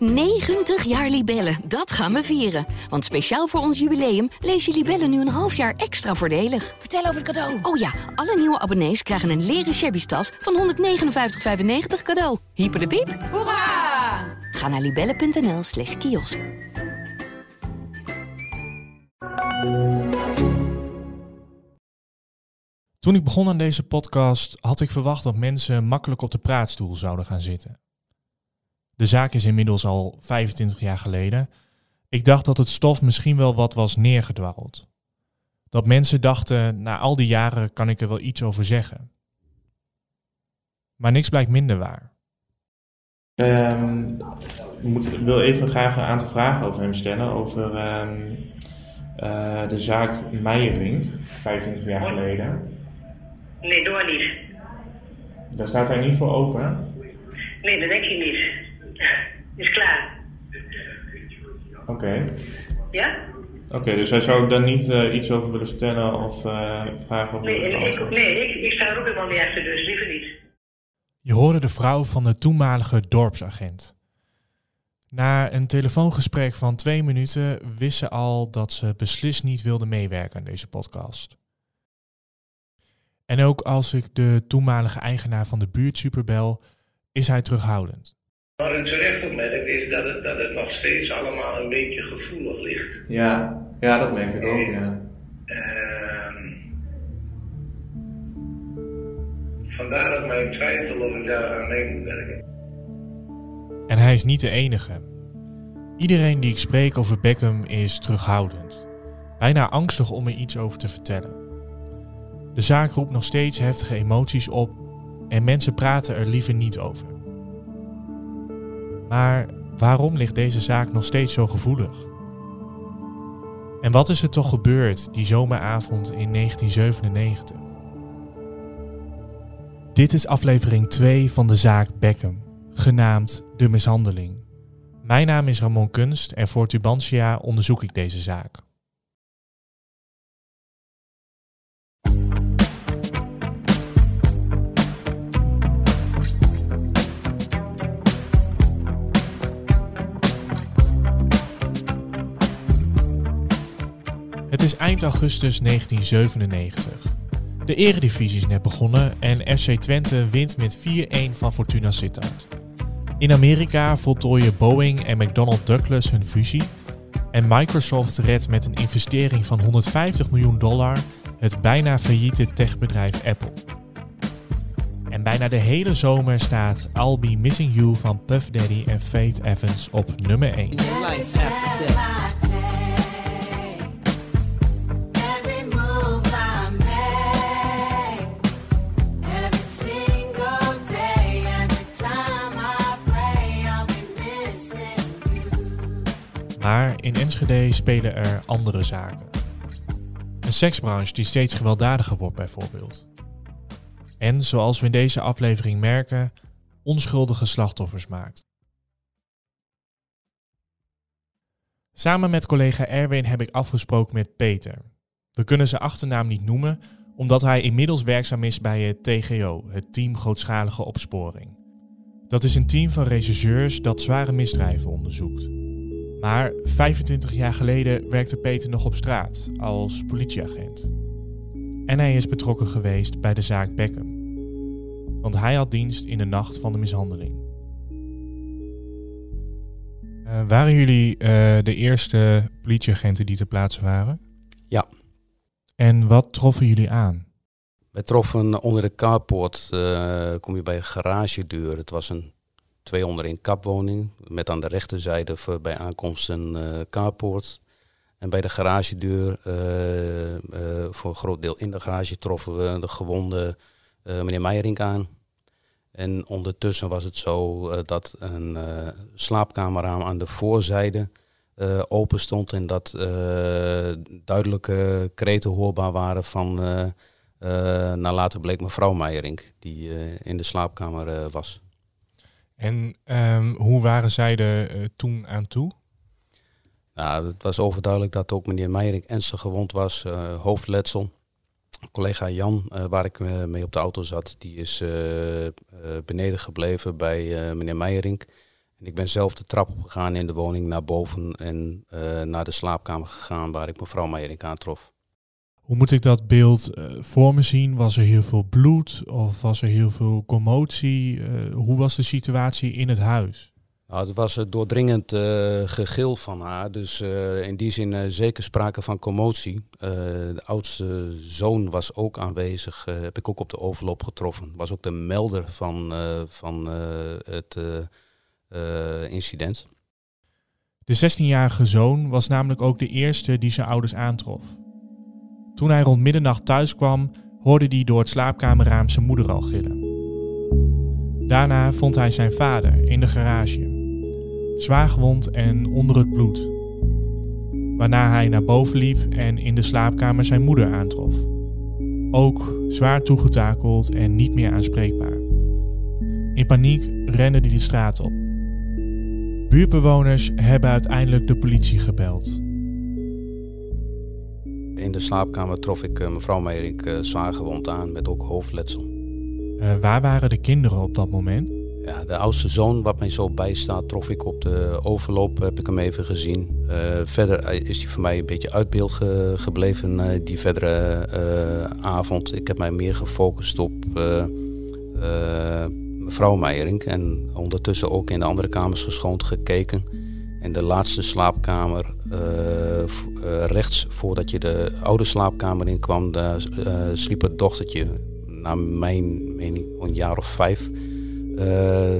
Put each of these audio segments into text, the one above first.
90 jaar Libellen, dat gaan we vieren. Want speciaal voor ons jubileum lees je Libellen nu een half jaar extra voordelig. Vertel over het cadeau. Oh ja, alle nieuwe abonnees krijgen een leren shabby tas van 159,95 cadeau. Hyper de piep. Hoera! Ga naar libellen.nl slash kiosk. Toen ik begon aan deze podcast had ik verwacht dat mensen makkelijk op de praatstoel zouden gaan zitten. De zaak is inmiddels al 25 jaar geleden. Ik dacht dat het stof misschien wel wat was neergedwarreld. Dat mensen dachten, na al die jaren kan ik er wel iets over zeggen. Maar niks blijkt minder waar. Ehm, ik moet, ik wil even graag een aantal vragen over hem stellen. Over ehm, eh, de zaak Meijering, 25 jaar geleden. Nee, door niet. Daar staat hij niet voor open. Nee, dat denk ik niet. Is klaar. Oké. Ja? Oké, dus hij zou daar niet eh, iets over willen vertellen of eh, vragen over Nee, ik, nee ik, ik sta er ook helemaal niet achter, dus liever niet. Je hoorde de vrouw van de toenmalige dorpsagent. Na een telefoongesprek van twee minuten wist ze al dat ze beslist niet wilde meewerken aan deze podcast. En ook als ik de toenmalige eigenaar van de buurtsuper bel, is hij terughoudend. Wat u terecht opmerkt is dat het, dat het nog steeds allemaal een beetje gevoelig ligt. Ja, ja, dat merk ik ook, ja. Ehm, vandaar dat mijn twijfel of ik daar aan mee moet werken. En hij is niet de enige. Iedereen die ik spreek over Beckham is terughoudend. Bijna angstig om er iets over te vertellen. De zaak roept nog steeds heftige emoties op en mensen praten er liever niet over. Maar waarom ligt deze zaak nog steeds zo gevoelig? En wat is er toch gebeurd die zomeravond in 1997? Dit is aflevering 2 van de zaak Beckham, genaamd De Mishandeling. Mijn naam is Ramon Kunst en voor Tubantia onderzoek ik deze zaak. Het is eind augustus 1997. De eredivisie is net begonnen en FC Twente wint met 4-1 van Fortuna Sittard. In Amerika voltooien Boeing en McDonnell Douglas hun fusie en Microsoft redt met een investering van 150 miljoen dollar het bijna failliete techbedrijf Apple. En bijna de hele zomer staat I'll Be Missing You van Puff Daddy en Faith Evans op nummer 1. Maar in Enschede spelen er andere zaken. Een seksbranche die steeds gewelddadiger wordt bijvoorbeeld. En zoals we in deze aflevering merken, onschuldige slachtoffers maakt. Samen met collega Erwin heb ik afgesproken met Peter. We kunnen zijn achternaam niet noemen, omdat hij inmiddels werkzaam is bij het TGO, het Team Grootschalige Opsporing. Dat is een team van rechercheurs dat zware misdrijven onderzoekt. Maar 25 jaar geleden werkte Peter nog op straat als politieagent. En hij is betrokken geweest bij de zaak Beckham. Want hij had dienst in de nacht van de mishandeling. Eh, waren jullie eh, de eerste politieagenten die ter plaatse waren? Ja. En wat troffen jullie aan? Wij troffen onder de carport, eh, kom je bij een garagedeur. Het was een twee onder één kapwoning met aan de rechterzijde voor- bij aankomst een eh, carport. En bij de garagedeur, eh, eh, voor een groot deel in de garage, troffen we de gewonde meneer Meijering aan. En ondertussen was het zo dat een slaapkamerraam aan de voorzijde eh, open stond en dat duidelijke kreten hoorbaar waren van, naar later bleek mevrouw Meijering, die in de slaapkamer was. En ehm, hoe waren zij er eh, toen aan toe? Nou, het was overduidelijk dat ook meneer Meijering ernstig gewond was, eh, hoofdletsel. Collega Jan, eh, waar ik mee op de auto zat, die is beneden gebleven bij meneer Meijering. En ik ben zelf de trap opgegaan in de woning naar boven en naar de slaapkamer gegaan waar ik mevrouw Meijerink aantrof. Hoe moet ik dat beeld eh, voor me zien? Was er heel veel bloed of was er heel veel commotie? Eh, hoe was de situatie in het huis? Nou, het was een doordringend eh, gegil van haar, dus in die zin zeker sprake van commotie. De oudste zoon was ook aanwezig, heb ik ook op de overloop getroffen. Was ook de melder van, van het incident. De 16-jarige zoon was namelijk ook de eerste die zijn ouders aantrof. Toen hij rond middernacht thuis kwam, hoorde hij door het slaapkamerraam zijn moeder al gillen. Daarna vond hij zijn vader in de garage, zwaar gewond en onder het bloed. Waarna hij naar boven liep en in de slaapkamer zijn moeder aantrof. Ook zwaar toegetakeld en niet meer aanspreekbaar. In paniek rende hij de straat op. Buurtbewoners hebben uiteindelijk de politie gebeld. In de slaapkamer trof ik eh, mevrouw Meijerink eh, zwaar gewond aan met ook hoofdletsel. Eh, waar waren de kinderen op dat moment? Ja, de oudste zoon, wat mij zo bijstaat, trof ik op de overloop, heb ik hem even gezien. Verder is hij voor mij een beetje uit beeld ge- gebleven die verdere avond. Ik heb mij meer gefocust op mevrouw Meijerink en ondertussen ook in de andere kamers geschoond gekeken. En de laatste slaapkamer, rechts voordat je de oude slaapkamer in kwam, daar eh, sliep het dochtertje, naar mijn mening, een jaar of vijf. Eh,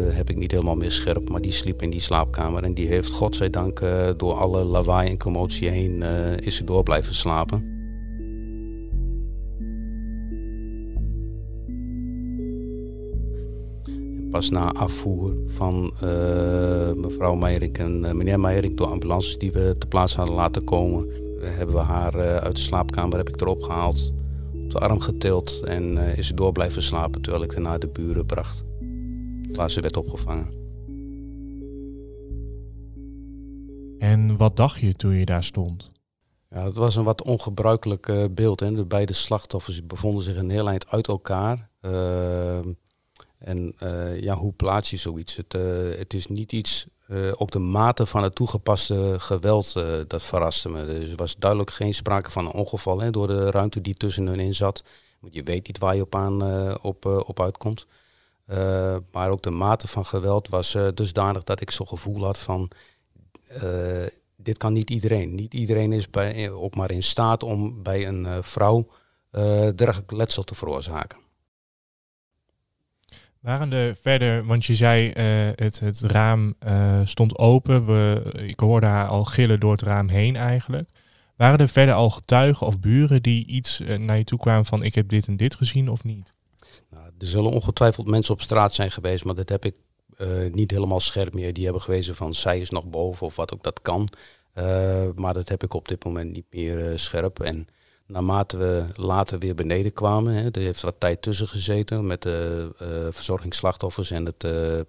heb ik niet helemaal meer scherp, maar die sliep in die slaapkamer. En die heeft, godzijdank, eh door alle lawaai en commotie heen, eh, is ze door blijven slapen. Pas na afvoer van eh, mevrouw Meijerink en eh, meneer Meijerink door ambulances die we te plaats hadden laten komen, hebben we haar eh, uit de slaapkamer heb ik erop gehaald, op de arm getild en is ze door blijven slapen terwijl ik haar naar de buren bracht waar ze werd opgevangen. En wat dacht je toen je daar stond? Ja, het was een wat ongebruikelijk beeld. Hè. De beide slachtoffers bevonden zich een heel eind uit elkaar. Ehm, en eh, ja, hoe plaats je zoiets? Het, eh, het is niet iets eh, op de mate van het toegepaste geweld dat verraste me. Dus er was duidelijk geen sprake van een ongeval hè, door de ruimte die tussen hun in zat. Je weet niet waar je op, aan, op, op uitkomt. Maar ook de mate van geweld was dusdanig dat ik zo'n gevoel had van... dit kan niet iedereen. Niet iedereen is bij, ook maar in staat om bij een vrouw dergelijk letsel te veroorzaken. Waren er verder, want je zei eh, het, het raam eh, stond open, we, ik hoorde haar al gillen door het raam heen eigenlijk. Waren er verder al getuigen of buren die iets eh, naar je toe kwamen van ik heb dit en dit gezien of niet? Nou, er zullen ongetwijfeld mensen op straat zijn geweest, maar dat heb ik niet helemaal scherp meer. Die hebben gewezen van zij is nog boven of wat ook dat kan. Maar dat heb ik op dit moment niet meer scherp. En naarmate we later weer beneden kwamen, hè, er heeft wat tijd tussen gezeten met de eh, verzorgingsslachtoffers en het eh, eh,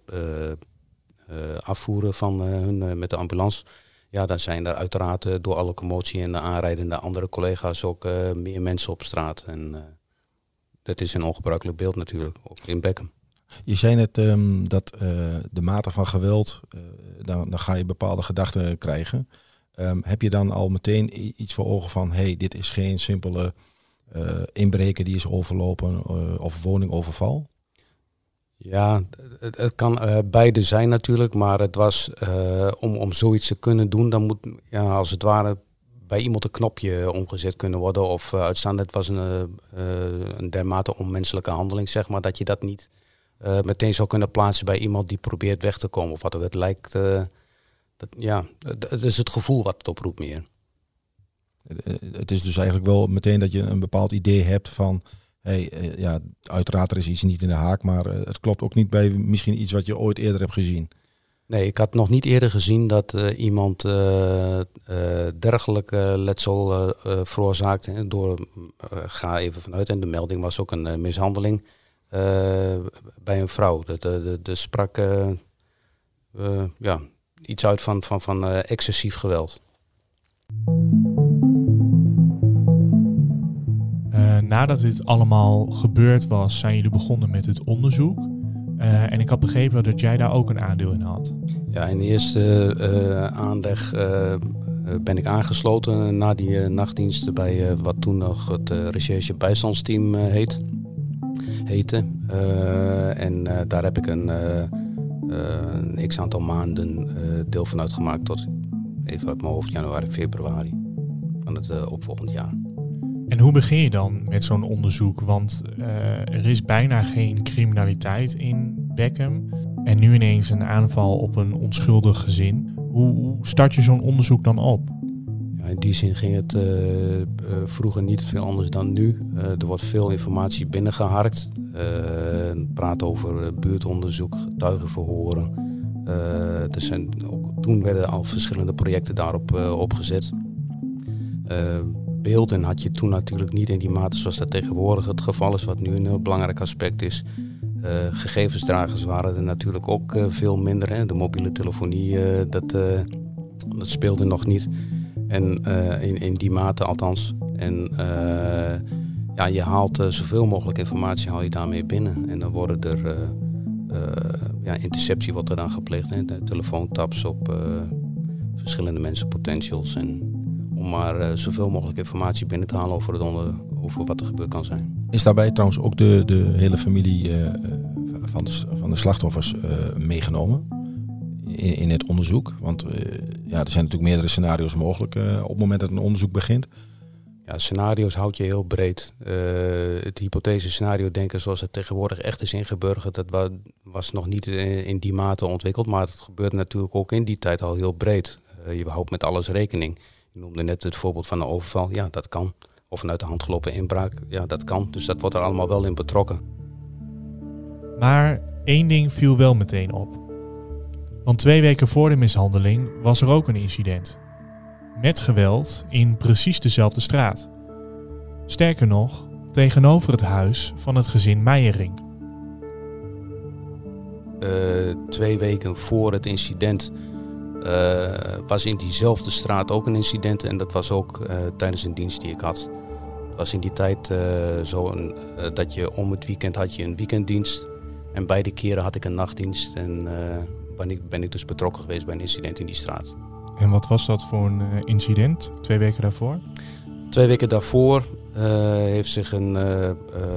afvoeren van hun met de ambulance. Ja, dan zijn er uiteraard door alle commotie en de aanrijdende andere collega's ook meer mensen op straat. En dat is een ongebruikelijk beeld natuurlijk, ook in Beckham. Je zei net ehm, dat de mate van geweld, dan ga je bepaalde gedachten krijgen. Ehm, heb je dan al meteen iets voor ogen van, hey, dit is geen simpele eh inbreker die is overlopen eh, of woningoverval? Ja, het, kan eh, beide zijn natuurlijk, maar het was om, om zoiets te kunnen doen, dan moet ja, als het ware bij iemand een knopje omgezet kunnen worden of uh, uitstaan. Het was een, uh, uh, een dermate onmenselijke handeling, zeg maar, dat je dat niet uh, meteen zou kunnen plaatsen bij iemand die probeert weg te komen of wat ook. Het lijkt, uh, dat, ja, het, het is het gevoel wat het oproept meer. Het is dus eigenlijk wel meteen dat je een bepaald idee hebt van, hey, uh, ja, uiteraard er is iets niet in de haak, maar uh, het klopt ook niet bij misschien iets wat je ooit eerder hebt gezien. Nee, ik had nog niet eerder gezien dat uh, iemand uh, uh, dergelijke letsel veroorzaakt. Hè, door, ga even vanuit, en de melding was ook een mishandeling bij een vrouw. Er sprak ja, iets uit van, van, van excessief geweld. Uh, nadat dit allemaal gebeurd was, zijn jullie begonnen met het onderzoek. Uh, en ik had begrepen dat jij daar ook een aandeel in had. Ja, in de eerste eh, aanleg eh, eh, ben ik aangesloten na die eh, nachtdiensten bij eh, wat toen nog het eh, recherche bijstandsteam eh, heet, heette. Eh, en eh, daar heb ik een, eh, eh, een x aantal maanden eh, deel van uitgemaakt tot even uit mijn hoofd januari, februari van het eh, opvolgend jaar. En hoe begin je dan met zo'n onderzoek? Want eh, er is bijna geen criminaliteit in Beckham. En nu ineens een aanval op een onschuldig gezin. Hoe start je zo'n onderzoek dan op? In die zin ging het eh, eh, vroeger niet veel anders dan nu. Eh, er wordt veel informatie binnengeharkt. Eh praat over buurtonderzoek, getuigenverhoren. Er zijn, ook toen werden al verschillende projecten daarop opgezet. Beelden had je toen natuurlijk niet in die mate zoals dat tegenwoordig het geval is, wat nu een heel belangrijk aspect is. Gegevensdragers waren er natuurlijk ook veel minder. Hè. De mobiele telefonie, dat, dat speelde nog niet. En eh, in, in die mate althans. En eh, ja, je haalt eh, zoveel mogelijk informatie haal je daarmee binnen. En dan worden er ja, interceptie wordt er dan gepleegd. Hè. Telefoontaps op verschillende mensen, potentials. En om maar zoveel mogelijk informatie binnen te halen over, het onder, over wat er gebeurd kan zijn. Is daarbij trouwens ook de, de hele familie van, de, van de slachtoffers meegenomen in, in het onderzoek? Want eh, ja, er zijn natuurlijk meerdere scenario's mogelijk eh, op het moment dat een onderzoek begint. Ja, scenario's houd je heel breed. Eh, het hypothese scenario denken zoals het tegenwoordig echt is ingeburgerd, dat wa- was nog niet in, in die mate ontwikkeld. Maar het gebeurt natuurlijk ook in die tijd al heel breed. Je houdt met alles rekening. Je noemde net het voorbeeld van een overval. Ja, dat kan. Of vanuit de hand gelopen inbraak. Ja, dat kan. Dus dat wordt er allemaal wel in betrokken. Maar één ding viel wel meteen op. Want twee weken voor de mishandeling was er ook een incident. Met geweld in precies dezelfde straat. Sterker nog, tegenover het huis van het gezin Meijering. Eh, twee weken voor het incident eh, was in diezelfde straat ook een incident. En dat was ook eh, tijdens een dienst die ik had. Het was in die tijd zo een, dat je om het weekend had je een weekenddienst. En beide keren had ik een nachtdienst. En ben, ik, ben ik dus betrokken geweest bij een incident in die straat. En wat was dat voor een eh, incident twee weken daarvoor? Twee weken daarvoor eh, heeft zich een eh,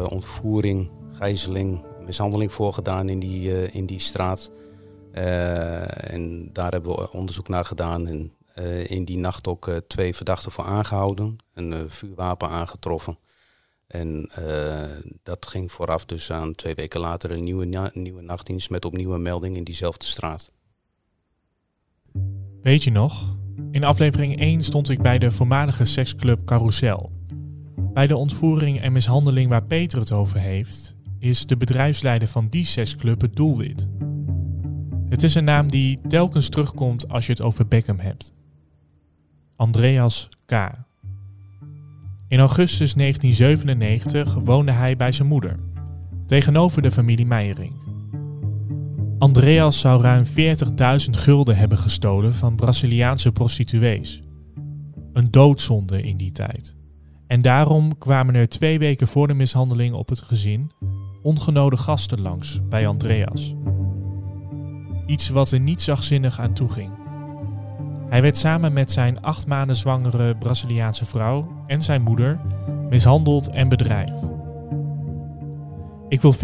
ontvoering, gijzeling, mishandeling voorgedaan in die, in die straat. En daar hebben we onderzoek naar gedaan. En in die nacht ook twee verdachten voor aangehouden. Een vuurwapen aangetroffen. En eh, dat ging vooraf dus aan twee weken later een nieuwe, nieuwe nachtdienst met opnieuw een melding in diezelfde straat. Weet je nog? In aflevering 1 stond ik bij de voormalige seksclub Carousel. Bij de ontvoering en mishandeling waar Peter het over heeft, is de bedrijfsleider van die seksclub het doelwit. Het is een naam die telkens terugkomt als je het over Beckham hebt. Andreas K. In augustus 1997 woonde hij bij zijn moeder, tegenover de familie Meijering. Andreas zou ruim 40.000 gulden hebben gestolen van Braziliaanse prostituees. Een doodzonde in die tijd. En daarom kwamen er twee weken voor de mishandeling op het gezin ongenode gasten langs bij Andreas. Iets wat er niet zachtzinnig aan toeging. Hij werd samen met zijn acht maanden zwangere Braziliaanse vrouw en zijn moeder mishandeld en bedreigd. Ik wil 40.000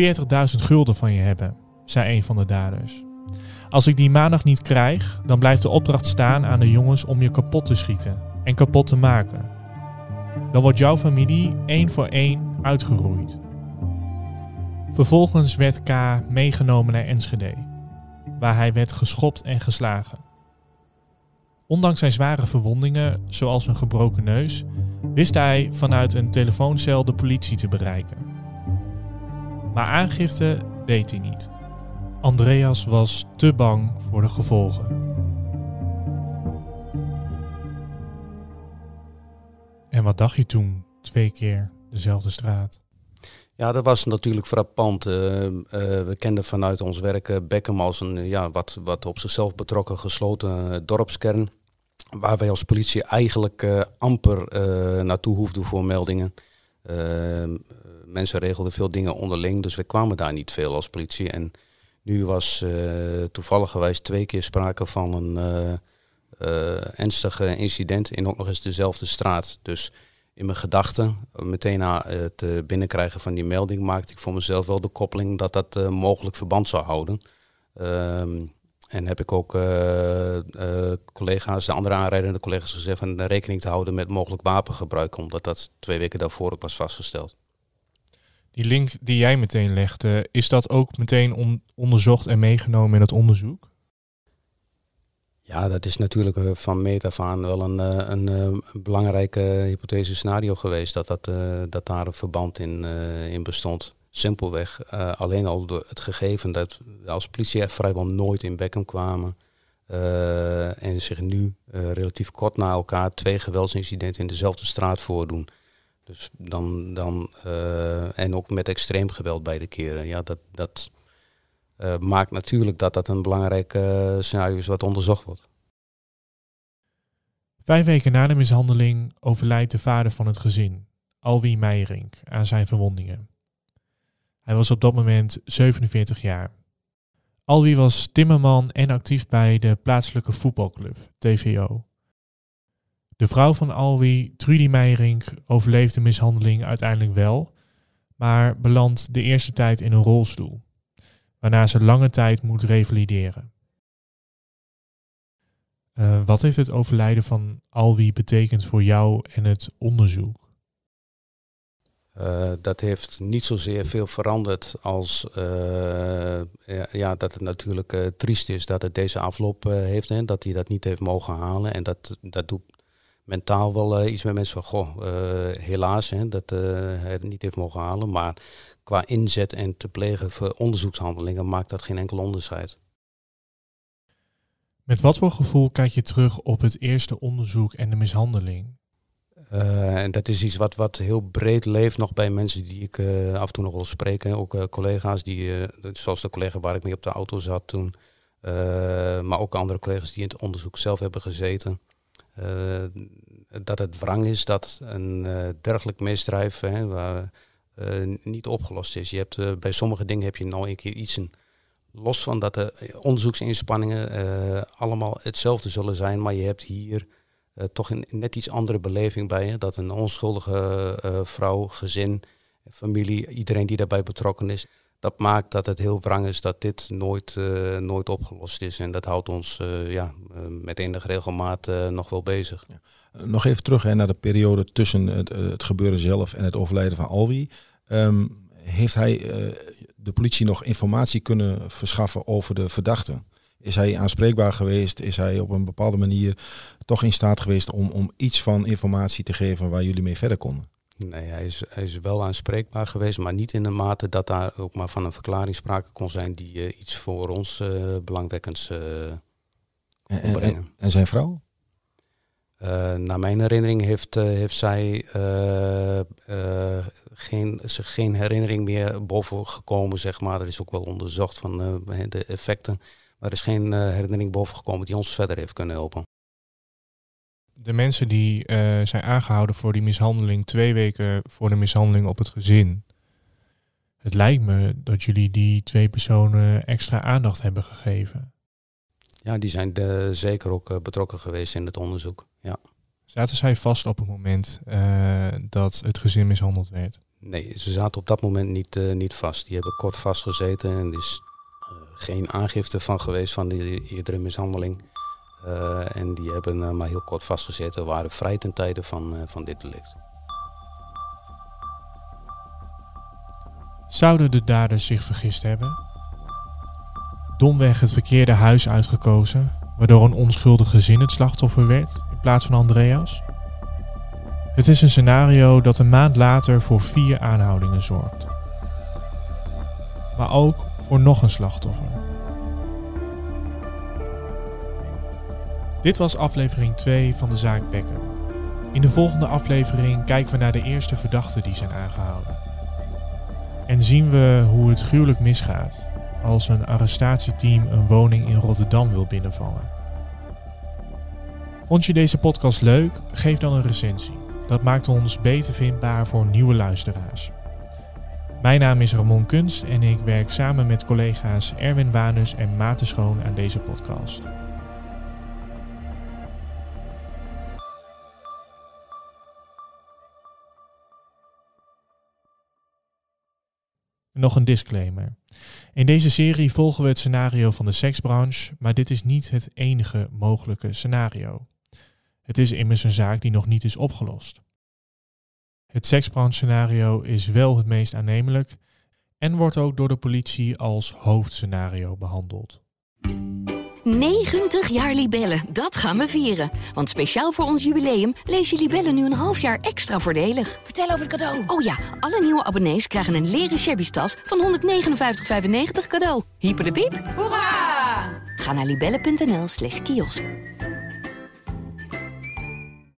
gulden van je hebben, zei een van de daders. Als ik die maandag niet krijg, dan blijft de opdracht staan aan de jongens om je kapot te schieten en kapot te maken. Dan wordt jouw familie één voor één uitgeroeid. Vervolgens werd K meegenomen naar Enschede, waar hij werd geschopt en geslagen. Ondanks zijn zware verwondingen, zoals een gebroken neus, wist hij vanuit een telefooncel de politie te bereiken. Maar aangifte deed hij niet. Andreas was te bang voor de gevolgen. En wat dacht je toen, twee keer dezelfde straat? Ja, dat was natuurlijk frappant. Eh, eh, we kenden vanuit ons werk eh, Beckham als een ja, wat, wat op zichzelf betrokken gesloten dorpskern. Waar wij als politie eigenlijk eh, amper eh, naartoe hoefden voor meldingen. Eh, mensen regelden veel dingen onderling, dus we kwamen daar niet veel als politie. En Nu was toevallig twee keer sprake van een ernstig incident in ook nog eens dezelfde straat. Dus in mijn gedachten, meteen na het binnenkrijgen van die melding, maakte ik voor mezelf wel de koppeling dat dat mogelijk verband zou houden. Ehm, en heb ik ook eh, eh, collega's, de andere aanrijdende collega's gezegd van rekening te houden met mogelijk wapengebruik, omdat dat twee weken daarvoor ook was vastgesteld. Die link die jij meteen legde, is dat ook meteen on- onderzocht en meegenomen in het onderzoek? Ja, dat is natuurlijk eh, van meet af aan wel een, eh, een, eh, belangrijke hypothese scenario geweest. Dat, dat, eh, dat daar een verband in, eh, in bestond. Simpelweg eh, alleen al door het gegeven dat als politie vrijwel nooit in Beckham kwamen. eh, en zich nu eh, relatief kort na elkaar twee geweldsincidenten in dezelfde straat voordoen. Dus dan, dan en ook met extreem geweld beide keren. Ja, dat, dat maakt natuurlijk dat dat een belangrijk scenario is wat onderzocht wordt. Vijf weken na de mishandeling overlijdt de vader van het gezin, Alwie Meijering, aan zijn verwondingen. Hij was op dat moment 47 jaar. Alwie was timmerman en actief bij de plaatselijke voetbalclub, TVO. De vrouw van Alwie, Trudy Meijering, overleeft de mishandeling uiteindelijk wel, maar belandt de eerste tijd in een rolstoel, waarna ze lange tijd moet revalideren. Eh, wat heeft het overlijden van Alwie betekend voor jou en het onderzoek? Eh, dat heeft niet zozeer veel veranderd als eh, ja, dat het natuurlijk eh, triest is dat het deze afloop heeft en dat hij dat niet heeft mogen halen. En dat, dat doet mentaal wel iets met mensen van, goh, helaas hè, dat hij het niet heeft mogen halen. Maar qua inzet en te plegen voor onderzoekshandelingen maakt dat geen enkel onderscheid. Met wat voor gevoel kijk je terug op het eerste onderzoek en de mishandeling? Eh, en dat is iets wat, wat heel breed leeft nog bij mensen die ik eh, af en toe nog wel spreek. hè. Ook eh, collega's, die, zoals de collega waar ik mee op de auto zat toen. Maar ook andere collega's die in het onderzoek zelf hebben gezeten. Dat het wrang is dat een dergelijk misdrijf hè, waar, niet opgelost is. Je hebt, bij sommige dingen heb je nou een keer iets een, los van dat de onderzoeksinspanningen allemaal hetzelfde zullen zijn. Maar je hebt hier eh, toch een net iets andere beleving bij. Hè? Dat een onschuldige eh, vrouw, gezin, familie, iedereen die daarbij betrokken is. Dat maakt dat het heel wrang is dat dit nooit, eh, nooit opgelost is. En dat houdt ons ja, met enige regelmaat nog wel bezig. Nog even terug hè, naar de periode tussen het, gebeuren zelf en het overlijden van Alwie. Ehm, heeft hij de politie nog informatie kunnen verschaffen over de verdachte? Is hij aanspreekbaar geweest? Is hij op een bepaalde manier toch in staat geweest om, om iets van informatie te geven waar jullie mee verder konden? Nee, hij is, hij is wel aanspreekbaar geweest, maar niet in de mate dat daar ook maar van een verklaring sprake kon zijn die eh, iets voor ons eh, belangwekkends eh, En, en, brengen. en, en zijn vrouw? Naar mijn herinnering heeft, heeft zij geen, geen herinnering meer boven gekomen, zeg maar. Er is ook wel onderzocht van de effecten. Maar er is geen eh, herinnering boven gekomen die ons verder heeft kunnen helpen. De mensen die eh, zijn aangehouden voor die mishandeling twee weken voor de mishandeling op het gezin. Het lijkt me dat jullie die twee personen extra aandacht hebben gegeven. Ja, die zijn eh, zeker ook betrokken geweest in het onderzoek. Ja. Zaten zij vast op het moment dat het gezin mishandeld werd? Nee, ze zaten op dat moment niet, niet vast. Die hebben kort vastgezeten en is geen aangifte van geweest van die eerdere mishandeling. Eh, en die hebben eh, maar heel kort vastgezeten, waren vrij ten tijde van, eh, van dit delict. Zouden de daders zich vergist hebben? Domweg het verkeerde huis uitgekozen, waardoor een onschuldig gezin het slachtoffer werd in plaats van Andreas? Het is een scenario dat een maand later voor vier aanhoudingen zorgt. Maar ook voor nog een slachtoffer. Dit was aflevering 2 van de zaak Becker. In de volgende aflevering kijken we naar de eerste verdachten die zijn aangehouden. En zien we hoe het gruwelijk misgaat als een arrestatieteam een woning in Rotterdam wil binnenvallen. Vond je deze podcast leuk? Geef dan een recensie. Dat maakt ons beter vindbaar voor nieuwe luisteraars. Mijn naam is Ramon Kunst en ik werk samen met collega's Erwin Wanus en Maarten Schoon aan deze podcast. Nog een disclaimer. In deze serie volgen we het scenario van de seksbranche, maar dit is niet het enige mogelijke scenario. Het is immers een zaak die nog niet is opgelost. Het seksbranche scenario is wel het meest aannemelijk en wordt ook door de politie als hoofdscenario behandeld. 90 jaar Libellen, dat gaan we vieren. Want speciaal voor ons jubileum lees je Libellen nu een half jaar extra voordelig. Vertel over het cadeau. Oh ja, alle nieuwe abonnees krijgen een leren shabby tas van 159,95 cadeau. Hyper de piep. Hoera! Ga naar libellen.nl slash kiosk.